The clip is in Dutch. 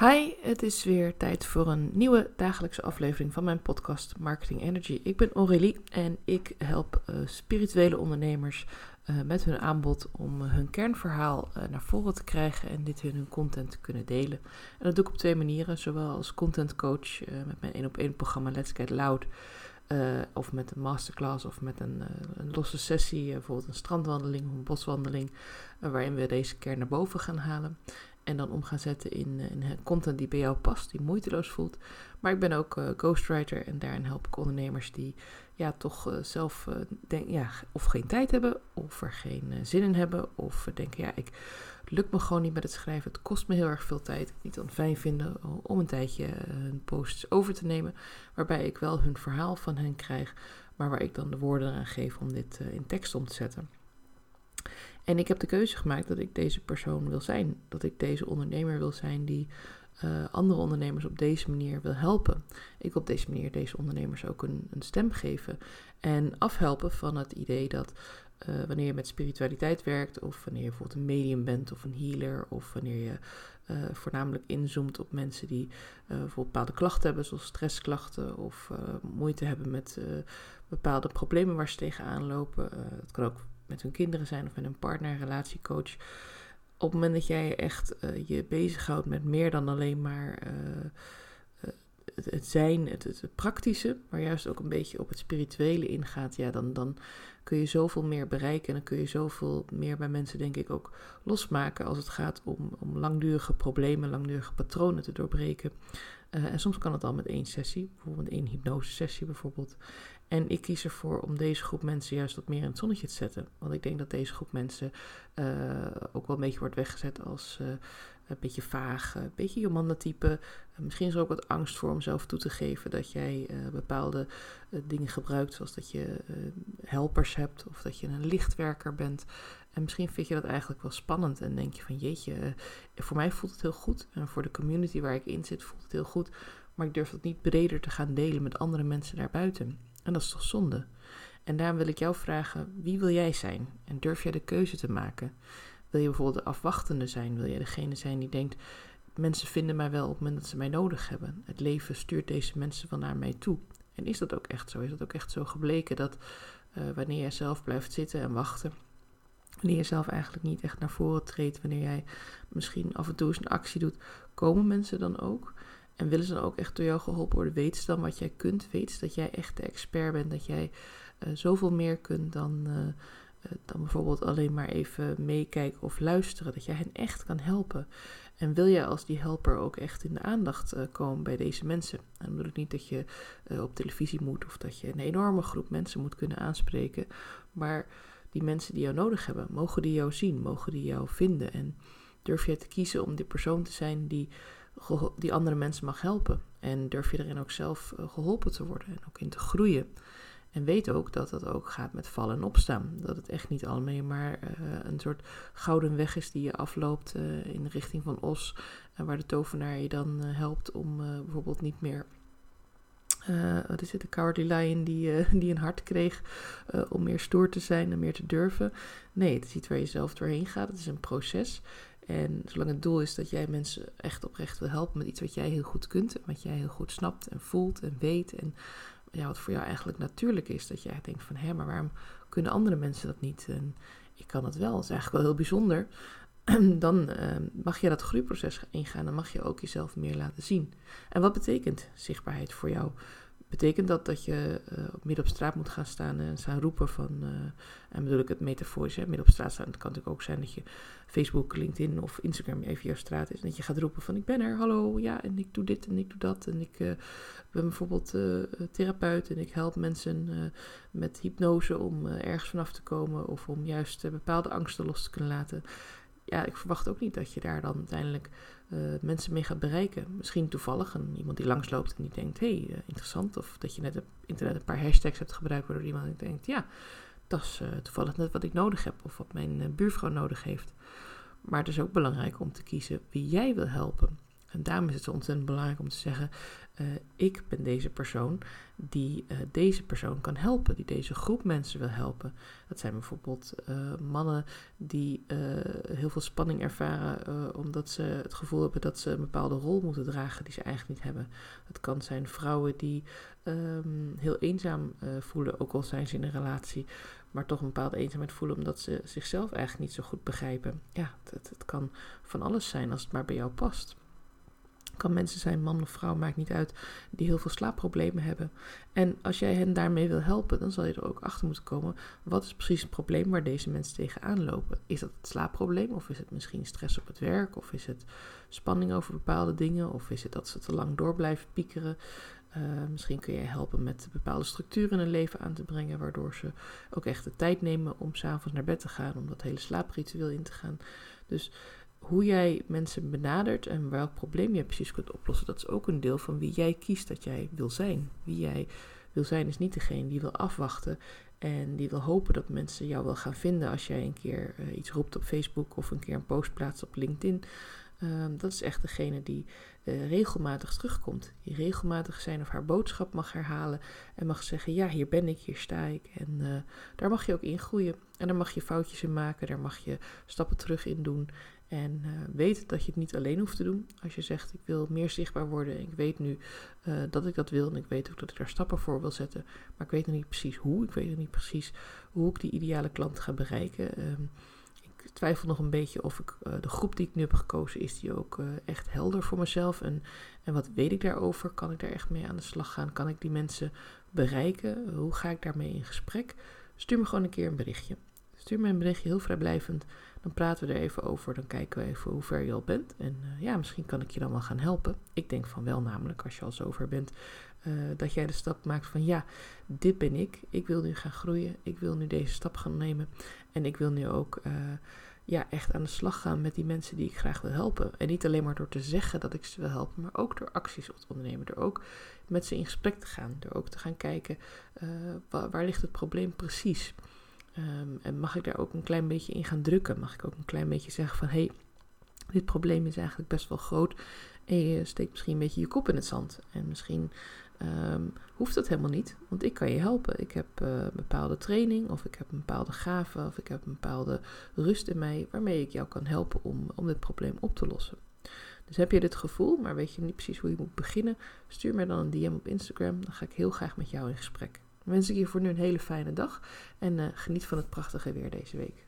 Hi, het is weer tijd voor een nieuwe dagelijkse aflevering van mijn podcast Marketing Energy. Ik ben Aurélie en ik help uh, spirituele ondernemers uh, met hun aanbod om uh, hun kernverhaal naar voren te krijgen en dit in hun content te kunnen delen. En dat doe ik op twee manieren, zowel als content coach met mijn 1 op 1 programma Let's Get Loud. of met een masterclass of met een, een losse sessie, bijvoorbeeld een strandwandeling of een boswandeling, waarin we deze kern naar boven gaan halen. En dan om gaan zetten in, eh, content die bij jou past, die moeiteloos voelt. Maar ik ben ook uh, ghostwriter en daarin help ik ondernemers die ja, toch uh, zelf denk, ja, of geen tijd hebben, of er geen zin in hebben, of denken, ja, ik, lukt me gewoon niet met het schrijven, het kost me heel erg veel tijd. Niet dan fijn vinden om een tijdje hun posts over te nemen, waarbij ik wel hun verhaal van hen krijg, maar waar ik dan de woorden aan geef om dit in tekst om te zetten. En ik heb de keuze gemaakt dat ik deze persoon wil zijn. Dat ik deze ondernemer wil zijn die uh, andere ondernemers op deze manier wil helpen. Ik op deze manier deze ondernemers ook een, een stem geven. En afhelpen van het idee dat uh, wanneer je met spiritualiteit werkt, of wanneer je bijvoorbeeld een medium bent of een healer, of wanneer je uh, voornamelijk inzoomt op mensen die bijvoorbeeld bepaalde klachten hebben, zoals stressklachten, of moeite hebben met bepaalde problemen waar ze tegenaan lopen. het kan ook met hun kinderen zijn of met een partner, relatiecoach. Op het moment dat jij echt uh, je bezighoudt met meer dan alleen maar uh, het, zijn, het, praktische, maar juist ook een beetje op het spirituele ingaat, ja, dan, dan kun je zoveel meer bereiken en dan kun je zoveel meer bij mensen, denk ik, ook losmaken als het gaat om, om langdurige problemen, langdurige patronen te doorbreken. Uh, en soms kan het al met één sessie, bijvoorbeeld één hypnose sessie bijvoorbeeld. En ik kies ervoor om deze groep mensen juist wat meer in het zonnetje te zetten. Want ik denk dat deze groep mensen uh, ook wel een beetje wordt weggezet als uh, een beetje vaag, een beetje Jomanda-type. misschien is er ook wat angst voor om zelf toe te geven dat jij bepaalde dingen gebruikt, zoals dat je helpers hebt of dat je een lichtwerker bent. En misschien vind je dat eigenlijk wel spannend en denk je van jeetje, voor mij voelt het heel goed. En voor de community waar ik in zit voelt het heel goed. Maar ik durf dat niet breder te gaan delen met andere mensen daarbuiten. En dat is toch zonde? En daarom wil ik jou vragen, wie wil jij zijn? En durf jij de keuze te maken? Wil je bijvoorbeeld de afwachtende zijn? Wil je degene zijn die denkt, mensen vinden mij wel op het moment dat ze mij nodig hebben? Het leven stuurt deze mensen wel naar mij toe. En is dat ook echt zo? Is dat ook echt zo gebleken dat uh, wanneer jij zelf blijft zitten en wachten, wanneer je zelf eigenlijk niet echt naar voren treedt, wanneer jij misschien af en toe eens een actie doet, komen mensen dan ook? En willen ze dan ook echt door jou geholpen worden? Weet ze dan wat jij kunt? Weet ze dat jij echt de expert bent? Dat jij uh, zoveel meer kunt dan, uh, dan bijvoorbeeld alleen maar even meekijken of luisteren? Dat jij hen echt kan helpen? En wil jij als die helper ook echt in de aandacht komen bij deze mensen? En dan bedoel ik niet dat je op televisie moet of dat je een enorme groep mensen moet kunnen aanspreken. Maar die mensen die jou nodig hebben, mogen die jou zien? Mogen die jou vinden? En durf jij te kiezen om die persoon te zijn die die andere mensen mag helpen. En durf je erin ook zelf eh, geholpen te worden en ook in te groeien. En weet ook dat dat ook gaat met vallen en opstaan. Dat het echt niet allemaal maar uh, een soort gouden weg is die je afloopt uh, in de richting van Os. En waar de tovenaar je dan uh, helpt om bijvoorbeeld niet meer. wat is het, de Cowardly Lion die, die een hart kreeg om meer stoer te zijn en meer te durven. Nee, het is iets waar je zelf doorheen gaat. Het is een proces. En zolang het doel is dat jij mensen echt oprecht wil helpen met iets wat jij heel goed kunt, en wat jij heel goed snapt en voelt en weet, en ja, wat voor jou eigenlijk natuurlijk is, dat jij denkt van hé, maar waarom kunnen andere mensen dat niet? En ik kan het wel, dat is eigenlijk wel heel bijzonder. Dan uh, mag je dat groeiproces ingaan, dan mag je ook jezelf meer laten zien. En wat betekent zichtbaarheid voor jou? Betekent dat dat je uh, midden op straat moet gaan staan en staan roepen van, uh, en bedoel ik het metaforisch, hè, midden op straat staan. Het kan natuurlijk ook zijn dat je Facebook, LinkedIn of Instagram even jouw straat is. En dat je gaat roepen van ik ben er, hallo, ja, en ik doe dit en ik doe dat. En ik uh, ben bijvoorbeeld therapeut en ik help mensen met hypnose om ergens vanaf te komen of om juist bepaalde angsten los te kunnen laten ja, ik verwacht ook niet dat je daar dan uiteindelijk uh, mensen mee gaat bereiken. Misschien toevallig een, iemand die langsloopt en die denkt, hé, hey, uh, interessant. Of dat je net op internet een paar hashtags hebt gebruikt waardoor iemand denkt, ja, dat is uh, toevallig net wat ik nodig heb of wat mijn buurvrouw nodig heeft. Maar het is ook belangrijk om te kiezen wie jij wil helpen. En daarom is het zo ontzettend belangrijk om te zeggen: uh, ik ben deze persoon die uh, deze persoon kan helpen, die deze groep mensen wil helpen. Dat zijn bijvoorbeeld uh, mannen die heel veel spanning ervaren omdat ze het gevoel hebben dat ze een bepaalde rol moeten dragen die ze eigenlijk niet hebben. Het kan zijn vrouwen die um, heel eenzaam voelen, ook al zijn ze in een relatie, maar toch een bepaalde eenzaamheid voelen omdat ze zichzelf eigenlijk niet zo goed begrijpen. Ja, het, het kan van alles zijn als het maar bij jou past kan mensen zijn, man of vrouw, maakt niet uit, die heel veel slaapproblemen hebben. En als jij hen daarmee wil helpen, dan zal je er ook achter moeten komen, wat is precies het probleem waar deze mensen tegenaan lopen? Is dat het slaapprobleem, of is het misschien stress op het werk, of is het spanning over bepaalde dingen, of is het dat ze te lang door blijven piekeren? Uh, misschien kun je helpen met bepaalde structuren in hun leven aan te brengen, waardoor ze ook echt de tijd nemen om s'avonds naar bed te gaan, om dat hele slaapritueel in te gaan. Dus hoe jij mensen benadert en welk probleem je precies kunt oplossen, dat is ook een deel van wie jij kiest dat jij wil zijn. Wie jij wil zijn is niet degene die wil afwachten en die wil hopen dat mensen jou wel gaan vinden als jij een keer uh, iets roept op Facebook of een keer een post plaatst op LinkedIn. Um, dat is echt degene die uh, regelmatig terugkomt. Die regelmatig zijn of haar boodschap mag herhalen. En mag zeggen: Ja, hier ben ik, hier sta ik. En uh, daar mag je ook in groeien. En daar mag je foutjes in maken. Daar mag je stappen terug in doen. En uh, weet dat je het niet alleen hoeft te doen. Als je zegt, ik wil meer zichtbaar worden. Ik weet nu uh, dat ik dat wil. En ik weet ook dat ik daar stappen voor wil zetten. Maar ik weet nog niet precies hoe. Ik weet nog niet precies hoe ik die ideale klant ga bereiken. Um, ik twijfel nog een beetje of ik uh, de groep die ik nu heb gekozen, is die ook echt helder voor mezelf. En, en wat weet ik daarover? Kan ik daar echt mee aan de slag gaan? Kan ik die mensen bereiken? Hoe ga ik daarmee in gesprek? Stuur me gewoon een keer een berichtje. Stuur me een berichtje heel vrijblijvend. Dan praten we er even over. Dan kijken we even hoe ver je al bent. En uh, ja, misschien kan ik je dan wel gaan helpen. Ik denk van wel, namelijk als je al zover bent. Uh, dat jij de stap maakt van ja, dit ben ik. Ik wil nu gaan groeien. Ik wil nu deze stap gaan nemen. En ik wil nu ook uh, ja, echt aan de slag gaan met die mensen die ik graag wil helpen. En niet alleen maar door te zeggen dat ik ze wil helpen, maar ook door acties op te ondernemen. Door ook met ze in gesprek te gaan. Door ook te gaan kijken waar ligt het probleem precies. Um, en mag ik daar ook een klein beetje in gaan drukken? Mag ik ook een klein beetje zeggen van hé, hey, dit probleem is eigenlijk best wel groot. En je steekt misschien een beetje je kop in het zand. En misschien um, hoeft dat helemaal niet, want ik kan je helpen. Ik heb uh, een bepaalde training, of ik heb een bepaalde gave, of ik heb een bepaalde rust in mij, waarmee ik jou kan helpen om, om dit probleem op te lossen. Dus heb je dit gevoel, maar weet je niet precies hoe je moet beginnen, stuur me dan een DM op Instagram. Dan ga ik heel graag met jou in gesprek wens ik je voor nu een hele fijne dag en uh, geniet van het prachtige weer deze week.